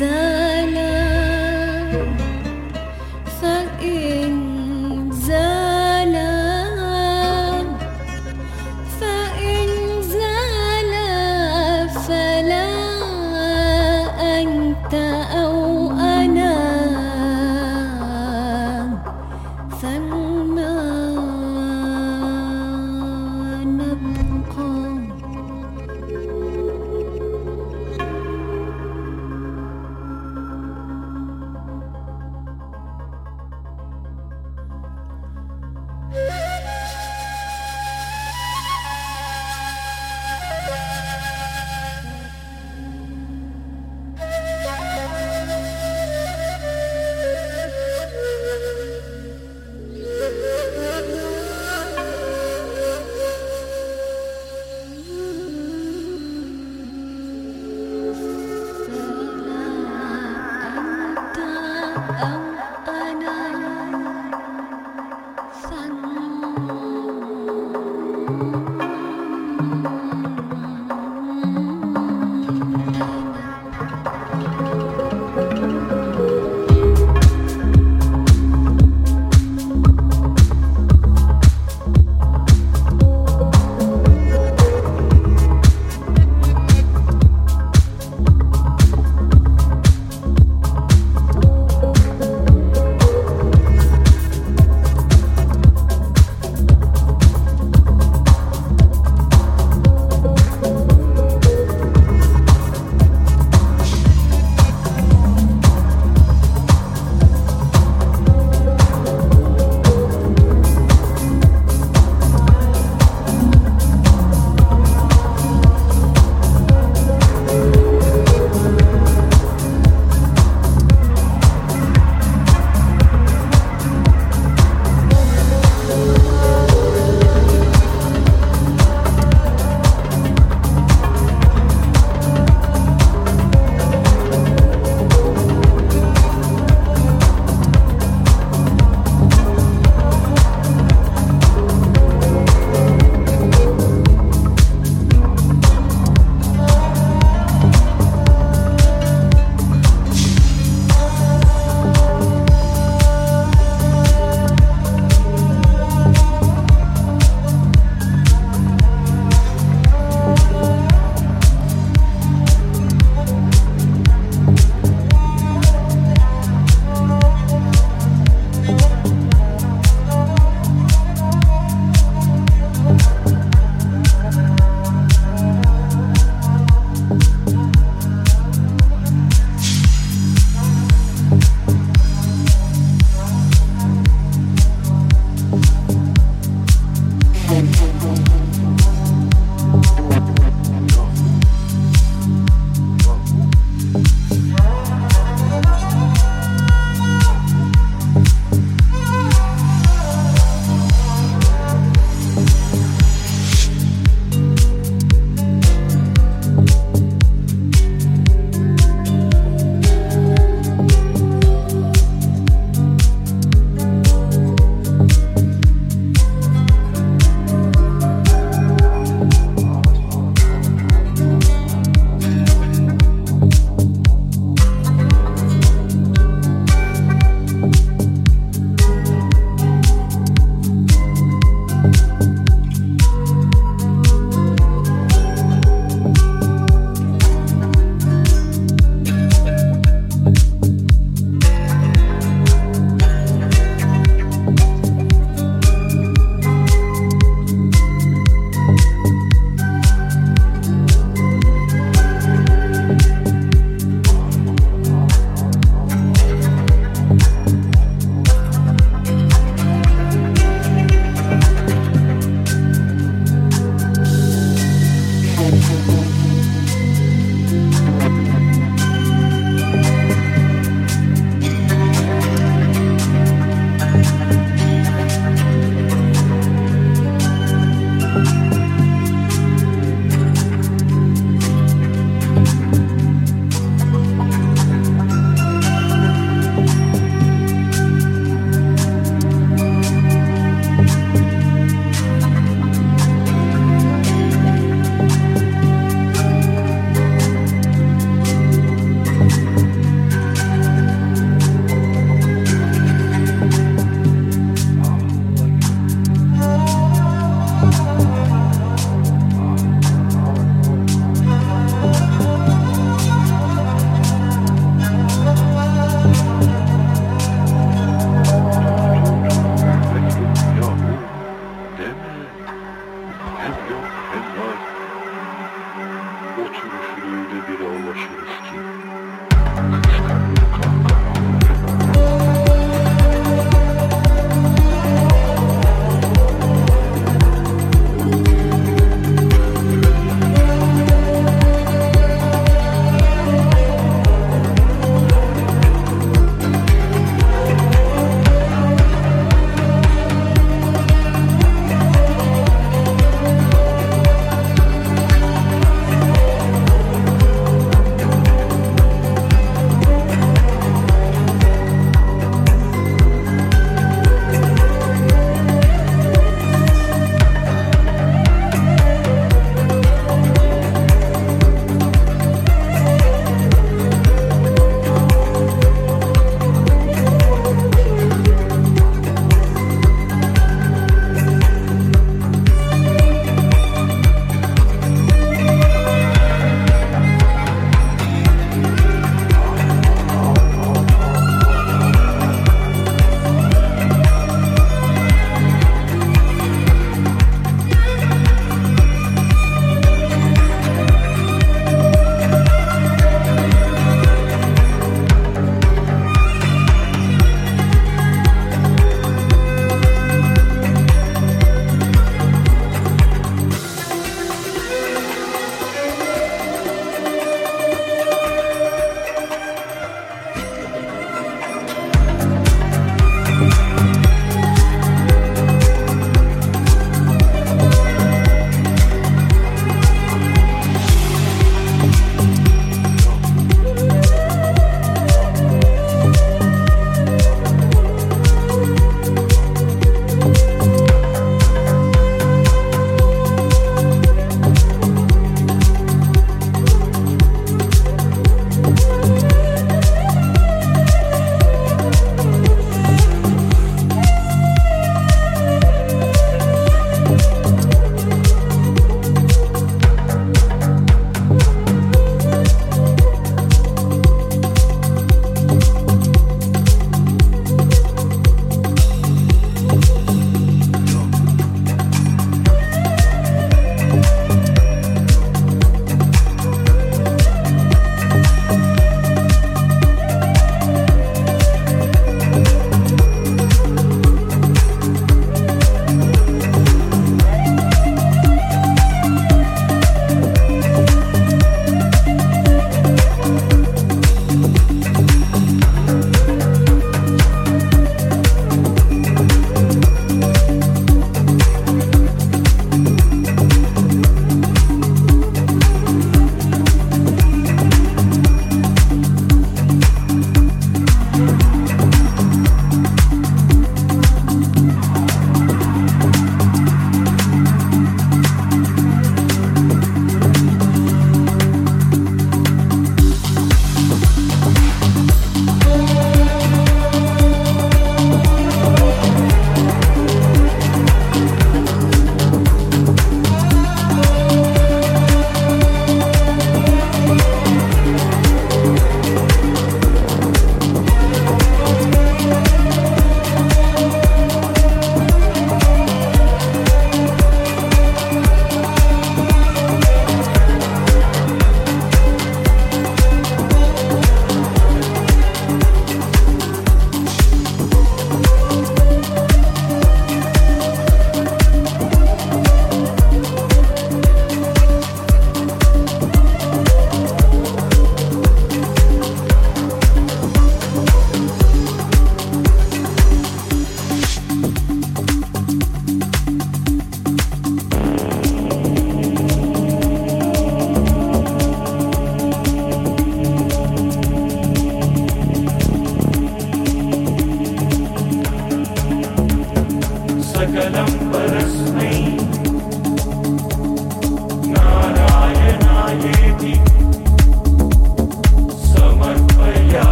The.